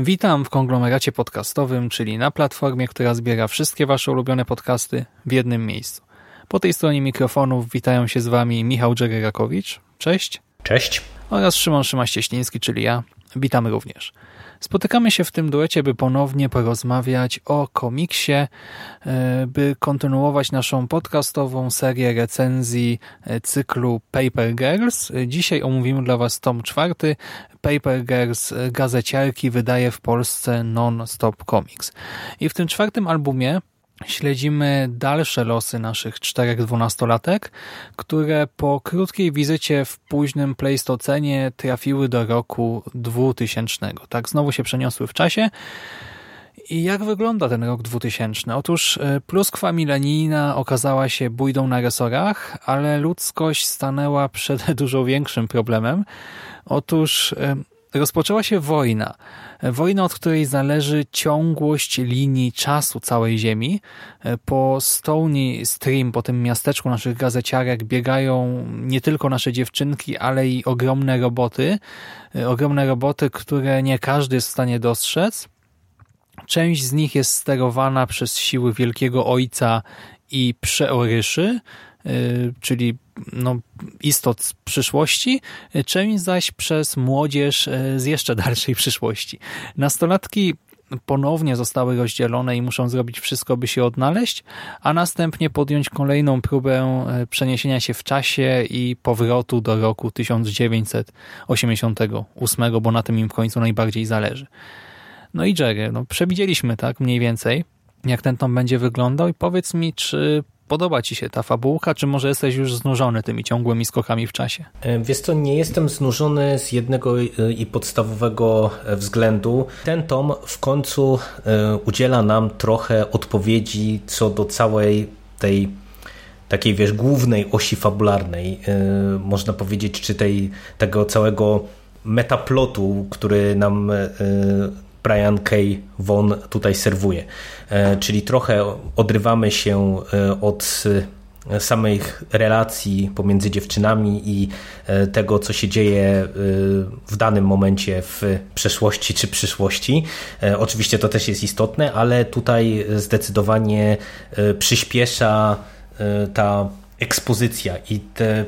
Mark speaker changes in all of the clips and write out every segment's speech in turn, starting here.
Speaker 1: Witam w konglomeracie podcastowym, czyli na platformie, która zbiera wszystkie Wasze ulubione podcasty w jednym miejscu. Po tej stronie mikrofonów witają się z Wami Michał Dżegerakowicz. Cześć.
Speaker 2: Cześć.
Speaker 1: Oraz Szymon Szymaś-Cieśliński, czyli ja. Witamy również. Spotykamy się w tym duecie, by ponownie porozmawiać o komiksie, e, by kontynuować naszą podcastową serię recenzji e, cyklu Paper Girls. Dzisiaj omówimy dla Was tom czwarty. Paper Girls gazeciarki wydaje w Polsce Non-Stop Comics. I w tym czwartym albumie śledzimy dalsze losy naszych czterech dwunastolatek, które po krótkiej wizycie w późnym Pleistocenie trafiły do roku 2000. Tak, znowu się przeniosły w czasie. I jak wygląda ten rok 2000? Otóż e, pluskwa milenijna okazała się bójdą na resorach, ale ludzkość stanęła przed dużo większym problemem. Otóż e, rozpoczęła się wojna. Wojna, od której zależy ciągłość linii czasu całej Ziemi. Po Stony Stream, po tym miasteczku naszych gazeciarek biegają nie tylko nasze dziewczynki, ale i ogromne roboty. Ogromne roboty, które nie każdy jest w stanie dostrzec. Część z nich jest sterowana przez siły Wielkiego Ojca i Przeoryszy, Y, czyli no, istot z przyszłości, część zaś przez młodzież y, z jeszcze dalszej przyszłości. Nastolatki ponownie zostały rozdzielone i muszą zrobić wszystko, by się odnaleźć, a następnie podjąć kolejną próbę y, przeniesienia się w czasie i powrotu do roku 1988, bo na tym im w końcu najbardziej zależy. No i Jerry, no przewidzieliśmy tak mniej więcej, jak ten tom będzie wyglądał i powiedz mi, czy Podoba ci się ta fabułka, czy może jesteś już znużony tymi ciągłymi skokami w czasie?
Speaker 2: E, wiesz co, nie jestem znużony z jednego e, i podstawowego e, względu. Ten tom w końcu udziela nam trochę odpowiedzi co do całej tej takiej, wiesz, głównej osi fabularnej, można powiedzieć, czy tej, tego całego metaplotu, który nam Brian K. Von tutaj serwuje. E, czyli trochę odrywamy się e, od e, samych relacji pomiędzy dziewczynami i tego, co się dzieje w danym momencie w przeszłości czy przyszłości. Oczywiście to też jest istotne, ale tutaj zdecydowanie przyspiesza ta ekspozycja i te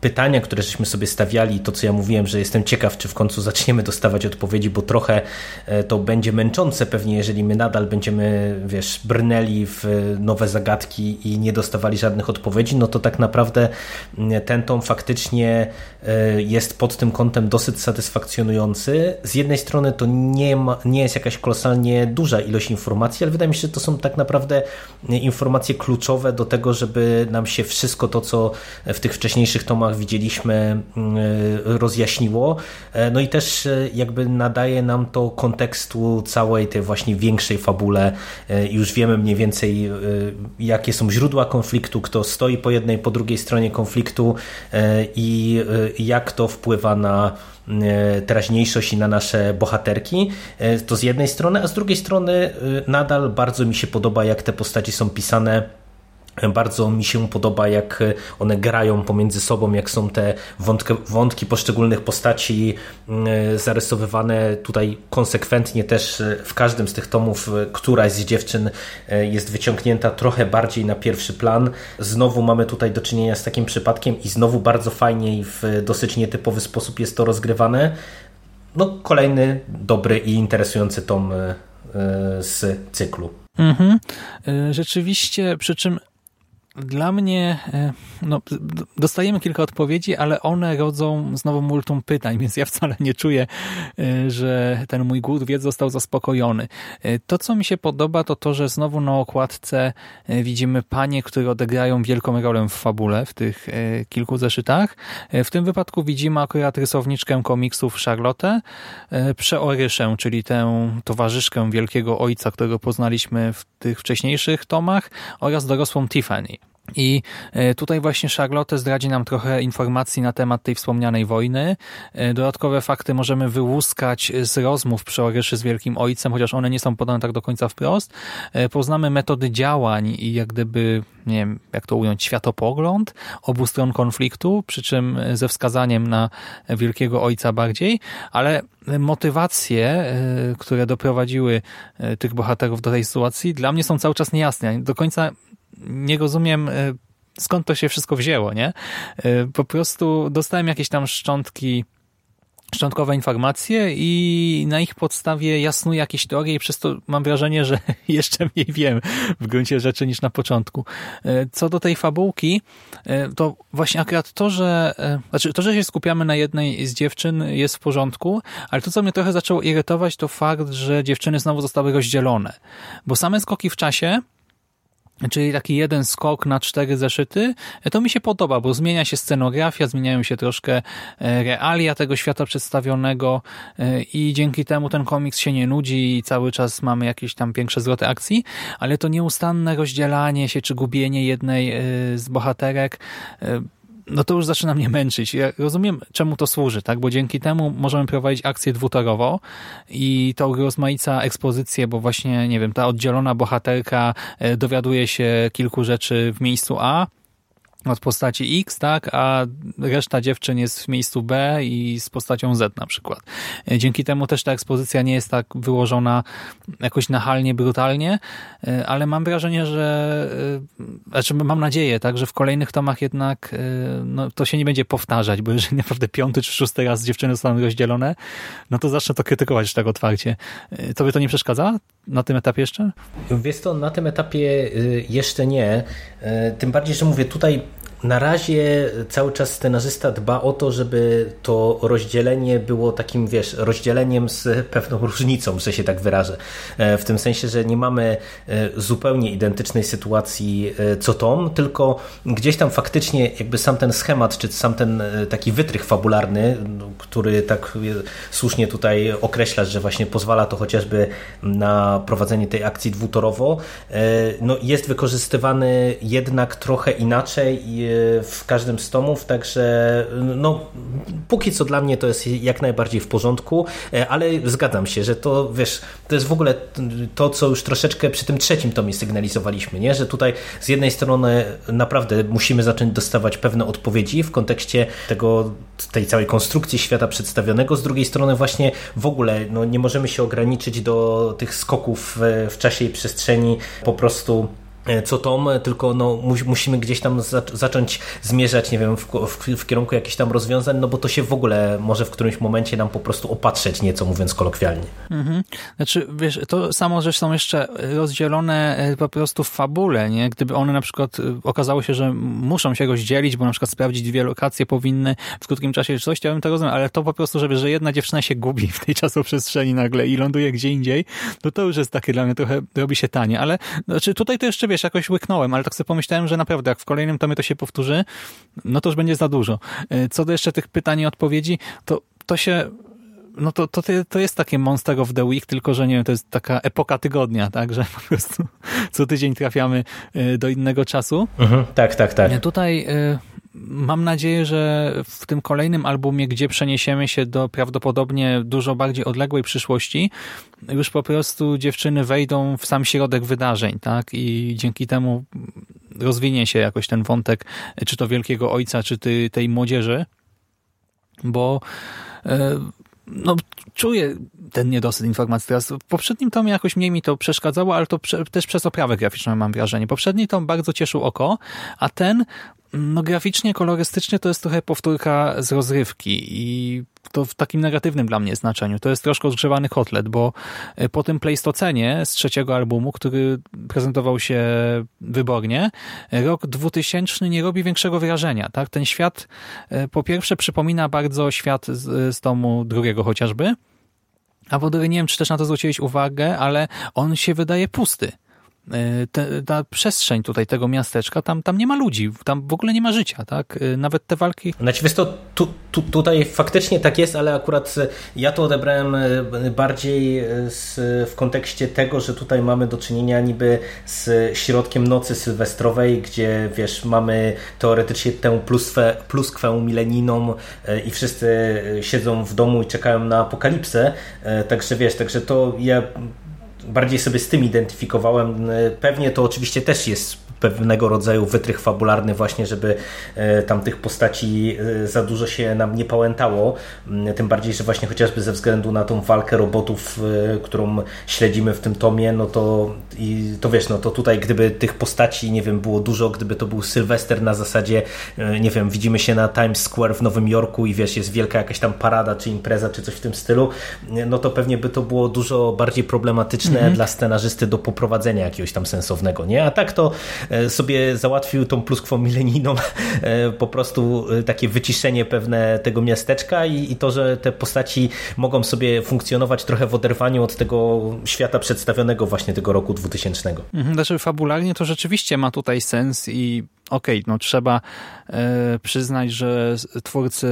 Speaker 2: pytania, które żeśmy sobie stawiali, to co ja mówiłem, że jestem ciekaw, czy w końcu zaczniemy dostawać odpowiedzi, bo trochę e, to będzie męczące pewnie, jeżeli my nadal będziemy, wiesz, brnęli w nowe zagadki i nie dostawali żadnych odpowiedzi, no to tak naprawdę mm, ten tom faktycznie e, jest pod tym kątem dosyć satysfakcjonujący. Z jednej strony to nie, ma, nie jest jakaś kolosalnie duża ilość informacji, ale wydaje mi się, że to są tak naprawdę informacje kluczowe do tego, żeby nam się wszystko to, co w tych wcześniejszych tomach widzieliśmy, mm, rozjaśniło. E, no i też e, jakby nadaje nam to kontekstu całej tej właśnie większej fabule. E, już wiemy mniej więcej, jakie są źródła konfliktu, kto stoi po jednej, po drugiej stronie konfliktu i jak to wpływa na teraźniejszość i na nasze bohaterki. To z jednej strony, a z drugiej strony nadal bardzo mi się podoba, jak te postaci są pisane bardzo mi się podoba, jak one grają pomiędzy sobą, jak są te wątki, wątki poszczególnych postaci mm, zarysowywane tutaj konsekwentnie też w każdym z tych tomów. Któraś z dziewczyn e, jest wyciągnięta trochę bardziej na pierwszy plan. Znowu mamy tutaj do czynienia z takim przypadkiem i znowu bardzo fajnie i w dosyć nietypowy sposób jest to rozgrywane. No, kolejny dobry i interesujący tom e, e, z cyklu.
Speaker 1: Mhm. Rzeczywiście, przy czym dla mnie e, no, dostajemy kilka odpowiedzi, ale one rodzą znowu multum pytań, więc ja wcale nie czuję, e, że ten mój głód wiedzy został zaspokojony. E, to, co mi się podoba, to to, że znowu na okładce widzimy panie, które odegrają wielką rolę w fabule, w tych kilku zeszytach. W tym wypadku widzimy akurat rysowniczkę komiksów Charlotte, Przeoryszę, czyli tę towarzyszkę wielkiego ojca, którego poznaliśmy w tych wcześniejszych tomach oraz dorosłą Tiffany. I e, tutaj właśnie Charlotte zdradzi nam trochę informacji na temat tej wspomnianej wojny. E, dodatkowe fakty możemy wyłuskać z rozmów przy Oryszy z Wielkim Ojcem, chociaż one nie są podane tak do końca wprost. E, poznamy metody działań i jak gdyby, nie wiem, jak to ująć, światopogląd obu stron konfliktu, przy czym ze wskazaniem na Wielkiego Ojca bardziej, ale motywacje, które doprowadziły tych bohaterów do tej sytuacji, dla mnie są cały czas niejasne. Do końca nie rozumiem e, skąd to się wszystko wzięło, nie? E, po prostu dostałem jakieś tam szczątki szczątkowe informacje i na ich podstawie jasnuję jakieś teorie i przez to mam wrażenie, że jeszcze mniej wiem w gruncie rzeczy niż na początku. E, co do tej fabułki, to właśnie akurat to, że znaczy to, że się skupiamy na jednej z dziewczyn jest w porządku, ale to, co mnie trochę zaczęło irytować, to fakt, że dziewczyny znowu zostały rozdzielone. Bo same skoki w czasie czyli taki jeden skok na cztery zeszyty, to mi się podoba, bo zmienia się scenografia, zmieniają się troszkę e, realia tego świata przedstawionego e, i dzięki temu ten komiks się nie nudzi i cały czas mamy jakieś tam większe zwroty akcji, ale to nieustanne rozdzielanie się czy gubienie jednej e, z bohaterek no to już zaczyna mnie męczyć. Ja rozumiem, czemu to służy, tak? Bo dzięki temu możemy prowadzić akcję dwutorowo i to rozmaica ekspozycję, bo właśnie, nie wiem, ta oddzielona bohaterka e, dowiaduje się kilku rzeczy w miejscu A, od postaci X, tak, a reszta dziewczyn jest w miejscu B i z postacią Z na przykład. E, dzięki temu też ta ekspozycja nie jest tak wyłożona jakoś nachalnie, brutalnie, e, ale mam wrażenie, że e, znaczy mam nadzieję, tak, że w kolejnych tomach jednak no, to się nie będzie powtarzać, bo jeżeli naprawdę piąty czy szósty raz dziewczyny zostaną rozdzielone, no to zacznę to krytykować tak otwarcie. Tobie to nie przeszkadza na tym etapie jeszcze?
Speaker 2: Wiesz to na tym etapie jeszcze nie. Tym bardziej, że mówię, tutaj na razie cały czas scenarzysta dba o to, żeby to rozdzielenie było takim, wiesz, rozdzieleniem z pewną różnicą, że się tak wyrażę. E, w tym sensie, że nie mamy e, zupełnie identycznej sytuacji e, co tom, tylko gdzieś tam faktycznie jakby sam ten schemat, czy sam ten taki wytrych fabularny, który tak słusznie tutaj określasz, że właśnie pozwala to chociażby na prowadzenie tej akcji dwutorowo, no jest wykorzystywany jednak trochę inaczej w każdym z tomów, także no, póki co dla mnie to jest jak najbardziej w porządku, e, ale zgadzam się, że to wiesz, to jest w ogóle to, co już troszeczkę przy tym trzecim tomie sygnalizowaliśmy, nie? że tutaj z jednej strony naprawdę musimy zacząć dostawać pewne odpowiedzi w kontekście tego, tej całej konstrukcji świata przedstawionego, z drugiej strony właśnie w ogóle no, nie możemy się ograniczyć do tych skoków w, w czasie i przestrzeni po prostu E, co tom, tylko no, musimy gdzieś tam zacząć zmierzać, nie wiem, w, w, w, kierunku jakichś tam rozwiązań, no bo to się w ogóle może w którymś momencie nam po prostu opatrzeć nieco, mówiąc kolokwialnie.
Speaker 1: Mhm. Znaczy, wiesz, to samo, że są jeszcze rozdzielone e, po prostu w fabule, nie? Gdyby one na przykład e, okazało się, że muszą się rozdzielić, bo na przykład sprawdzić dwie lokacje powinny w krótkim czasie czy coś, to ja bym to rozumiał, ale to po prostu, żeby, że jedna dziewczyna się gubi w tej czasoprzestrzeni nagle i ląduje gdzie indziej, to to już jest takie dla mnie trochę, robi się tanie, ale znaczy tutaj to jeszcze, wiesz, wiesz, jakoś łyknąłem, ale tak sobie pomyślałem, że naprawdę jak w kolejnym tomie to się powtórzy, no to już będzie za dużo. E, co do jeszcze tych pytań i odpowiedzi, to, to się no to, to, to jest takie Monster of the Week, tylko że nie wiem, to jest taka epoka tygodnia, tak, że po prostu co tydzień trafiamy e, do innego czasu.
Speaker 2: Mhm, tak, tak, tak.
Speaker 1: E, tutaj mam nadzieję, że w tym kolejnym albumie, gdzie przeniesiemy się do prawdopodobnie dużo bardziej odległej przyszłości, już po prostu dziewczyny wejdą w sam środek wydarzeń, tak? I dzięki temu rozwinie się jakoś ten wątek, czy to wielkiego ojca, czy ty, tej młodzieży, bo e, no, czuję ten niedosyt informacji teraz. W poprzednim tomie jakoś mniej mi to przeszkadzało, ale to prze, też przez oprawę graficzną mam wrażenie. Poprzedni tom bardzo cieszył oko, a ten no graficznie, kolorystycznie to jest trochę powtórka z rozrywki i to w takim negatywnym dla mnie znaczeniu. To jest troszkę odgrzewany kotlet, bo e, po tym Pleistocenie z trzeciego albumu, który prezentował się wybornie, rok 2000 nie robi większego wrażenia. Tak? Ten świat e, po pierwsze przypomina bardzo świat z, z tomu drugiego chociażby, a po drugie nie wiem, czy też na to zwróciłeś uwagę, ale on się wydaje pusty. E, te, ta przestrzeń tutaj tego miasteczka, tam, tam nie ma ludzi, tam w ogóle nie ma życia, tak? E, nawet te walki...
Speaker 2: Znaczy wiesz to, tu, tu, tutaj faktycznie tak jest, ale akurat ja to odebrałem e, bardziej z, w kontekście tego, że tutaj mamy do czynienia niby z środkiem nocy sylwestrowej, gdzie wiesz, mamy teoretycznie tę pluskwę, pluskwę milenijną i wszyscy siedzą w domu i czekają na apokalipsę, także wiesz, także to ja bardziej sobie z tym identyfikowałem. Pewnie to oczywiście też jest pewnego rodzaju wytrych fabularny właśnie, żeby e, tam tych postaci e, za dużo się nam nie pałętało. Mm, tym bardziej, że właśnie chociażby ze względu na tą walkę robotów, e, którą śledzimy w tym tomie, no to i to wiesz, no to tutaj gdyby tych postaci, nie wiem, było dużo, gdyby to był Sylwester na zasadzie, nie wiem, widzimy się na Times Square w Nowym Jorku i wiesz, jest wielka jakaś tam parada, czy impreza, czy coś w tym stylu, no to pewnie by to było dużo bardziej problematyczne mm -hmm. dla scenarzysty do poprowadzenia jakiegoś tam sensownego, nie? A tak to sobie załatwił tą pluskwą milenijną e, po prostu e, takie wyciszenie pewne tego miasteczka i, i to, że te postaci mogą sobie funkcjonować trochę w oderwaniu od tego świata przedstawionego właśnie tego roku 2000.
Speaker 1: Mhm, znaczy fabularnie to rzeczywiście ma tutaj sens i okej, okay, no trzeba e, przyznać, że twórcy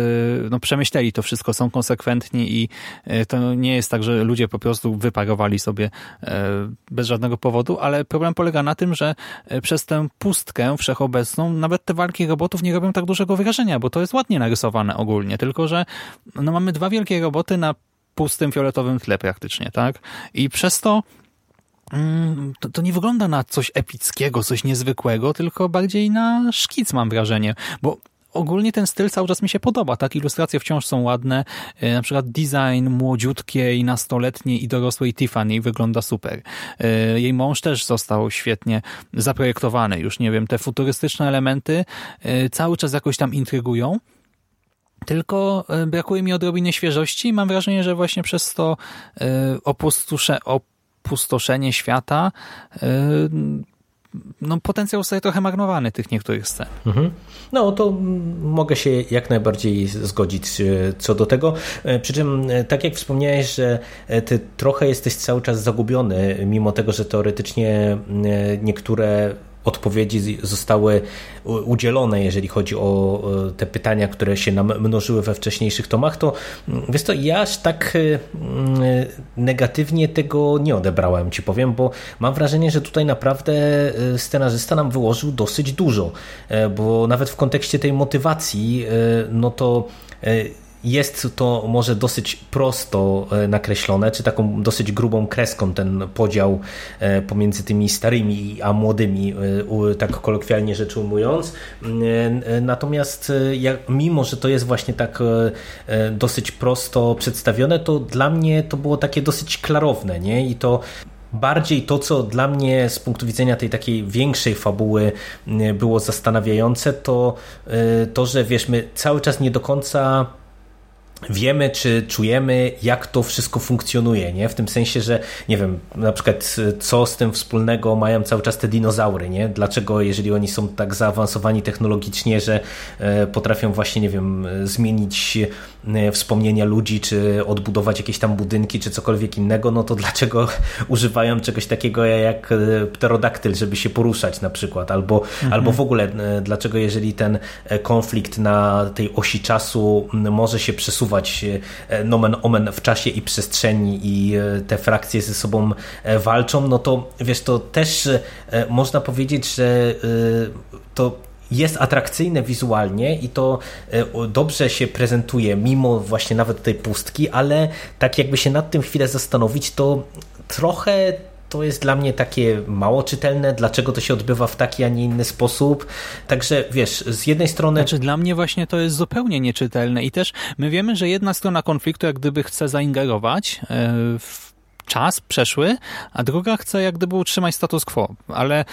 Speaker 1: no, przemyśleli to wszystko, są konsekwentni i e, to nie jest tak, że ludzie po prostu wyparowali sobie e, bez żadnego powodu, ale problem polega na tym, że przez tę pustkę wszechobecną nawet te walki robotów nie robią tak dużego wrażenia, bo to jest ładnie narysowane ogólnie, tylko że no, mamy dwa wielkie roboty na pustym fioletowym tle praktycznie, tak? I przez to to, to, nie wygląda na coś epickiego, coś niezwykłego, tylko bardziej na szkic mam wrażenie, bo ogólnie ten styl cały czas mi się podoba, tak? Ilustracje wciąż są ładne, e, na przykład design młodziutkiej, nastoletniej i dorosłej Tiffany wygląda super. E, jej mąż też został świetnie zaprojektowany, już nie wiem, te futurystyczne elementy e, cały czas jakoś tam intrygują, tylko brakuje mi odrobiny świeżości. I mam wrażenie, że właśnie przez to opustusze, pustoszenie świata, y, no, potencjał zostaje trochę marnowany tych niektórych scen. Mhm.
Speaker 2: No to mogę się jak najbardziej zgodzić y, co do tego. Y, przy czym, tak jak wspomniałeś, że ty trochę jesteś cały czas zagubiony, mimo tego, że teoretycznie niektóre odpowiedzi zostały udzielone, jeżeli chodzi o te pytania, które się nam mnożyły we wcześniejszych tomach, to mm, wiesz to ja aż tak y, mm, negatywnie tego nie odebrałem, ci powiem, bo mam wrażenie, że tutaj naprawdę y, scenarzysta nam wyłożył dosyć dużo, e, bo nawet w kontekście tej motywacji, no to jest to może dosyć prosto e, nakreślone, czy taką dosyć grubą kreską ten podział e, pomiędzy tymi starymi a młodymi, e, tak kolokwialnie rzecz ujmując. Natomiast mimo, że to jest właśnie tak dosyć prosto przedstawione, to dla mnie to było takie dosyć klarowne, nie? I to bardziej to, co dla mnie z punktu widzenia tej takiej większej fabuły było zastanawiające, to to, że wiesz, my cały czas nie do końca wiemy, czy czujemy, jak to wszystko funkcjonuje, nie? W tym sensie, że nie wiem, na przykład co z tym wspólnego mają cały czas te dinozaury, nie? Dlaczego, jeżeli oni są tak zaawansowani technologicznie, że e, potrafią właśnie, nie wiem, zmienić e, wspomnienia ludzi, czy odbudować jakieś tam budynki, czy cokolwiek innego, no to dlaczego używają czegoś takiego jak e, pterodaktyl, żeby się poruszać na przykład, albo, mhm. albo w ogóle dlaczego, jeżeli ten konflikt na tej osi czasu może się przesuwać przesuwać e, nomen omen w czasie i przestrzeni i e, te frakcje ze sobą e, walczą, no to wiesz, to też można powiedzieć, że to jest atrakcyjne wizualnie i to dobrze się prezentuje, mimo właśnie nawet tej pustki, ale tak jakby się nad tym chwilę zastanowić, to trochę to jest dla mnie takie mało czytelne, dlaczego to się odbywa w taki, a nie inny sposób. Także wiesz, z jednej strony.
Speaker 1: Znaczy, dla mnie właśnie to jest zupełnie nieczytelne i też my wiemy, że jedna strona konfliktu, jak gdyby chce zaingerować e, w czas przeszły, a druga chce jak gdyby utrzymać status quo, ale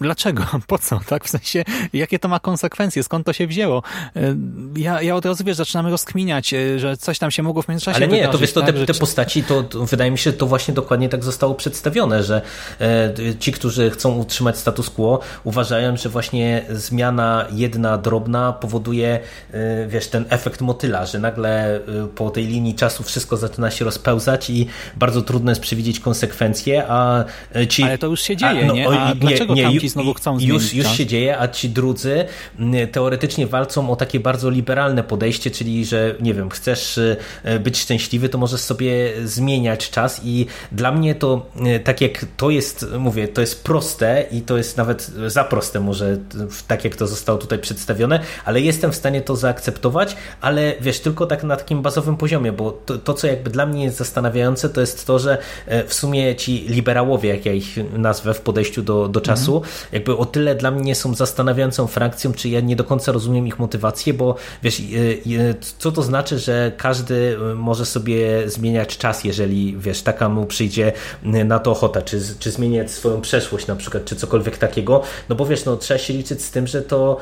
Speaker 1: dlaczego? Po co? Tak? W sensie, jakie to ma konsekwencje? Skąd to się wzięło? E, ja, ja od razu, wiesz, zaczynam rozkminiać, e, że coś tam się mogło w międzyczasie
Speaker 2: Ale nie, to wiesz, to
Speaker 1: tak?
Speaker 2: te, te postaci, to, to, wydaje mi się, to właśnie dokładnie tak zostało przedstawione, że e, ci, którzy chcą utrzymać status quo, uważają, że właśnie zmiana jedna drobna powoduje, e, wiesz, ten efekt motyla, że nagle e, po tej linii czasu wszystko zaczyna się rozpełzać i bardzo trudno jest przewidzieć konsekwencje, a e, ci...
Speaker 1: Ale to już się dzieje,
Speaker 2: a, no,
Speaker 1: nie? A
Speaker 2: nie,
Speaker 1: dlaczego
Speaker 2: nie,
Speaker 1: tamci znowu chcą zmienić
Speaker 2: Już, już się dzieje, a ci drudzy teoretycznie walczą o takie bardzo liberalne podejście, czyli że nie wiem, chcesz e, być szczęśliwy, to możesz sobie zmieniać czas i dla mnie to e, tak jak to jest, mówię, to jest proste i to jest nawet za proste może tak jak to zostało tutaj przedstawione, ale jestem w stanie to zaakceptować, ale wiesz, tylko tak na takim bazowym poziomie, bo to, to co jakby dla mnie jest zastanawiające, to jest to, że e, w sumie ci liberałowie, jak ja ich nazwę w podejściu do, do czasu, jakby o tyle dla mnie są zastanawiającą frakcją, czy ja nie do końca rozumiem ich motywację, bo wiesz, e, e, co to znaczy, że każdy może sobie zmieniać czas, jeżeli wiesz, taka mu przyjdzie na to ochota, czy, czy zmieniać swoją przeszłość na przykład, czy cokolwiek takiego, no bo wiesz, no trzeba się liczyć z tym, że to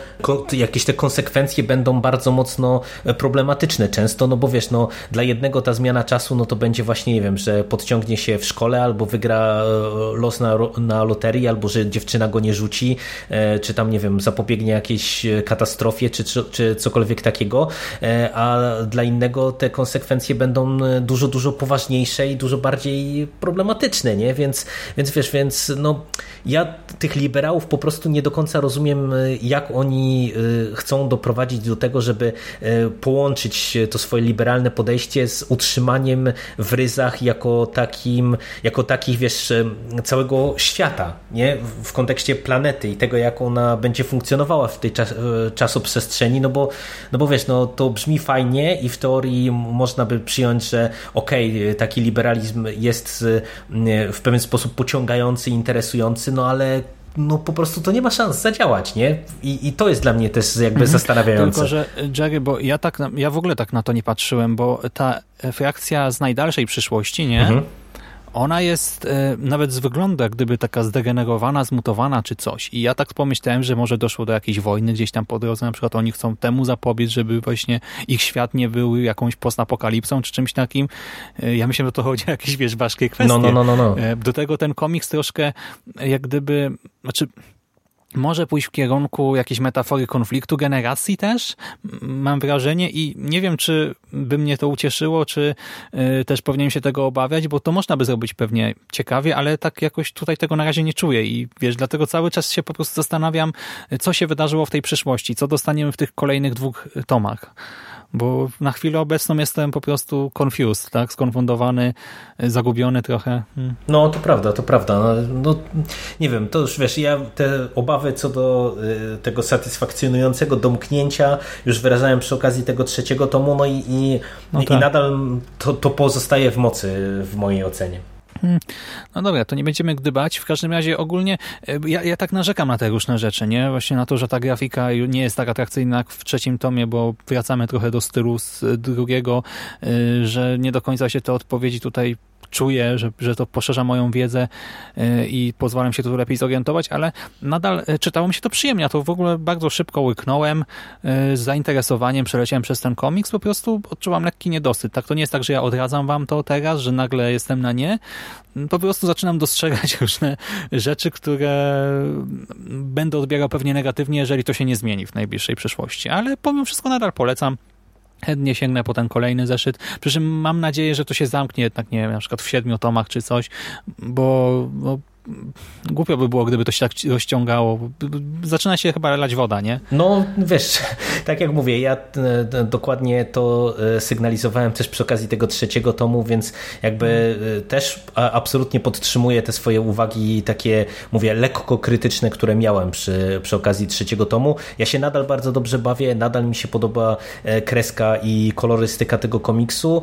Speaker 2: jakieś te konsekwencje będą bardzo mocno problematyczne często, no bo wiesz, no dla jednego ta zmiana czasu, no to będzie właśnie, nie wiem, że podciągnie się w szkole, albo wygra e, los na, na loterii, albo że dziewczyna go nie rzuci, e, czy tam, nie wiem, zapobiegnie jakiejś katastrofie, czy, czy, czy cokolwiek takiego, e, a dla innego te konsekwencje będą dużo, dużo poważniejsze i dużo bardziej problematyczne, nie? Więc, więc wiesz, więc no ja tych liberałów po prostu nie do końca rozumiem, jak oni chcą doprowadzić do tego, żeby połączyć to swoje liberalne podejście z utrzymaniem w ryzach jako takim, jako takich, wiesz, całego świata, nie? W kontekście planety i tego, jak ona będzie funkcjonowała w tej czas, czasoprzestrzeni, no bo, no bo wiesz, no to brzmi fajnie i w teorii można by przyjąć, że okej, okay, taki liberalizm jest w pewien sposób pociągający, interesujący, no ale no po prostu to nie ma szans zadziałać, nie? I, i to jest dla mnie też jakby mhm. zastanawiające.
Speaker 1: Tylko, że Jerry, bo ja tak, ja w ogóle tak na to nie patrzyłem, bo ta reakcja z najdalszej przyszłości, nie? Mhm ona jest e, nawet z wyglądu jak gdyby taka zdegenerowana, zmutowana czy coś. I ja tak pomyślałem, że może doszło do jakiejś wojny gdzieś tam po drodze, na przykład oni chcą temu zapobiec, żeby właśnie ich świat nie był jakąś postapokalipsą czy czymś takim. E, ja myślę, że to chodzi o jakieś, wiesz, ważkie kwestie.
Speaker 2: No, no, no, no, no.
Speaker 1: Do tego ten komiks troszkę jak gdyby, znaczy może pójść w kierunku jakiejś metafory konfliktu generacji też, mam wrażenie i nie wiem, czy by mnie to ucieszyło, czy y, też powinienem się tego obawiać, bo to można by zrobić pewnie ciekawie, ale tak jakoś tutaj tego na razie nie czuję i wiesz, dlatego cały czas się po prostu zastanawiam, co się wydarzyło w tej przyszłości, co dostaniemy w tych kolejnych dwóch tomach bo na chwilę obecną jestem po prostu confused, tak? Skonfundowany, zagubiony trochę. Hmm.
Speaker 2: No, to prawda, to prawda. No, no, nie wiem, to już wiesz, ja te obawy co do y, tego satysfakcjonującego domknięcia już wyrażałem przy okazji tego trzeciego tomu, no i, i, no tak. i nadal to, to pozostaje w mocy w mojej ocenie.
Speaker 1: Hmm. No dobra, to nie będziemy gdybać. W każdym razie ogólnie e, ja, ja tak narzekam na te różne rzeczy, nie? Właśnie na to, że ta grafika nie jest tak atrakcyjna jak w trzecim tomie, bo wracamy trochę do stylu z drugiego, e, że nie do końca się te odpowiedzi tutaj czuję, że, że to poszerza moją wiedzę e, i pozwalam się tu lepiej zorientować, ale nadal czytało mi się to przyjemnie. Ja to w ogóle bardzo szybko łyknąłem z zainteresowaniem, przeleciałem przez ten komiks, po prostu odczuwam lekki niedosyt. Tak, to nie jest tak, że ja odradzam wam to teraz, że nagle jestem na nie. Po prostu zaczynam dostrzegać różne rzeczy, które będę odbierał pewnie negatywnie, jeżeli to się nie zmieni w najbliższej przyszłości. Ale pomimo wszystko nadal polecam chętnie sięgnę po ten kolejny zeszyt. Przy czym mam nadzieję, że to się zamknie jednak, nie wiem, na przykład w siedmiu tomach czy coś, bo, bo głupio by było, gdyby to się tak rozciągało. Zaczyna się chyba lać woda, nie?
Speaker 2: No, wiesz, tak jak mówię, ja e, dokładnie to e, sygnalizowałem też przy okazji tego trzeciego tomu, więc jakby e, też absolutnie podtrzymuję te swoje uwagi takie, mówię, lekko krytyczne, które miałem przy, przy okazji trzeciego tomu. Ja się nadal bardzo dobrze bawię, nadal mi się podoba kreska i kolorystyka tego komiksu,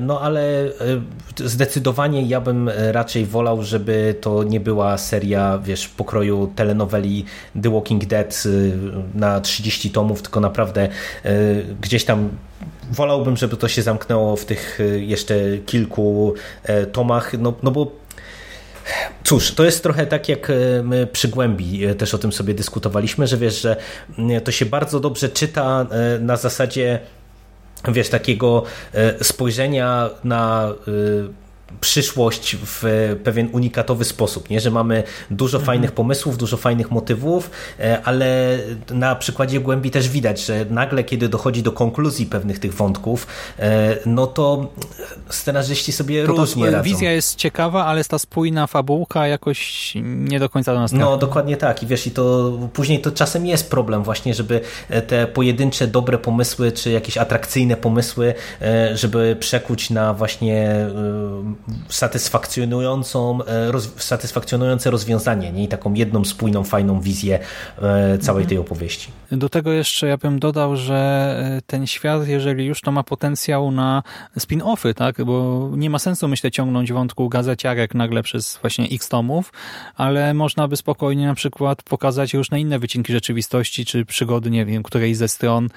Speaker 2: no ale zdecydowanie ja bym raczej wolał, żeby to nie była seria, wiesz, pokroju telenoweli The Walking Dead y, na 30 tomów, tylko naprawdę y, gdzieś tam wolałbym, żeby to się zamknęło w tych y, jeszcze kilku tomach, no, no bo Cóż, to jest trochę tak jak my przy Głębi też o tym sobie dyskutowaliśmy, że wiesz, że mm, to się bardzo dobrze czyta na zasadzie wiesz, takiego spojrzenia na przyszłość w pewien unikatowy sposób, nie? że mamy dużo mhm. fajnych pomysłów, dużo fajnych motywów, e, ale na przykładzie Głębi też widać, że nagle, kiedy dochodzi do konkluzji pewnych tych wątków, e, no to scenarzyści sobie to różnie radzą.
Speaker 1: Wizja jest ciekawa, ale ta spójna fabułka jakoś nie do końca do nas
Speaker 2: No dokładnie tak i wiesz, i to później to czasem jest problem właśnie, żeby te pojedyncze dobre pomysły, czy jakieś atrakcyjne pomysły, e, żeby przekuć na właśnie satysfakcjonującą, e, roz, satysfakcjonujące rozwiązanie, nie? I taką jedną spójną, fajną wizję e, całej mhm. tej opowieści.
Speaker 1: Do tego jeszcze ja bym dodał, że e, ten świat, jeżeli już, to ma potencjał na spin-offy, tak? Bo nie ma sensu, myślę, ciągnąć wątku gazeciarek nagle przez właśnie x tomów, ale można by spokojnie na przykład pokazać różne inne wycinki rzeczywistości, czy przygody, nie wiem, którejś ze stron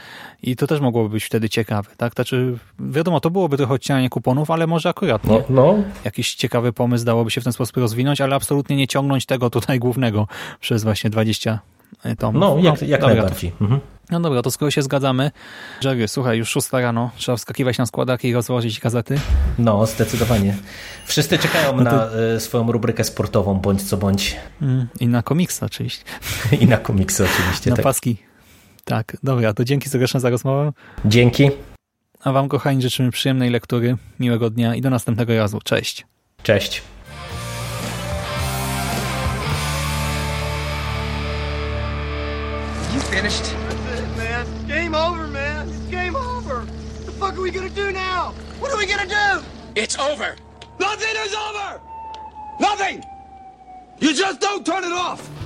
Speaker 1: i to też mogłoby być wtedy ciekawe, tak? Znaczy, wiadomo, to byłoby trochę odcinanie kuponów, ale może akurat, nie?
Speaker 2: No, no,
Speaker 1: jakiś ciekawy pomysł dałoby się w ten sposób rozwinąć, ale absolutnie nie ciągnąć tego tutaj głównego przez właśnie 20 tomów.
Speaker 2: No, jak, jak dobra, najbardziej. Mhm.
Speaker 1: No dobra, to skoro się zgadzamy, Jerry, słuchaj, już 6 rano, trzeba wskakiwać na składaki i rozłożyć gazety?
Speaker 2: No, zdecydowanie. Wszyscy czekają no to... na y, swoją rubrykę sportową, bądź co bądź.
Speaker 1: Mm, I na komiksy oczywiście.
Speaker 2: I na komiksy oczywiście,
Speaker 1: Na
Speaker 2: tak.
Speaker 1: paski. Tak, dobra, to dzięki serdeczne za rozmowę.
Speaker 2: Dzięki.
Speaker 1: A Wam, kochani, życzymy przyjemnej lektury, miłego dnia i do następnego razu. Cześć.
Speaker 2: Cześć. You finished? That's it, man. Game over, man. It's game over. What the fuck are we gonna do now? What are we gonna do? It's over. Nothing is over. Nothing. You just don't turn it off.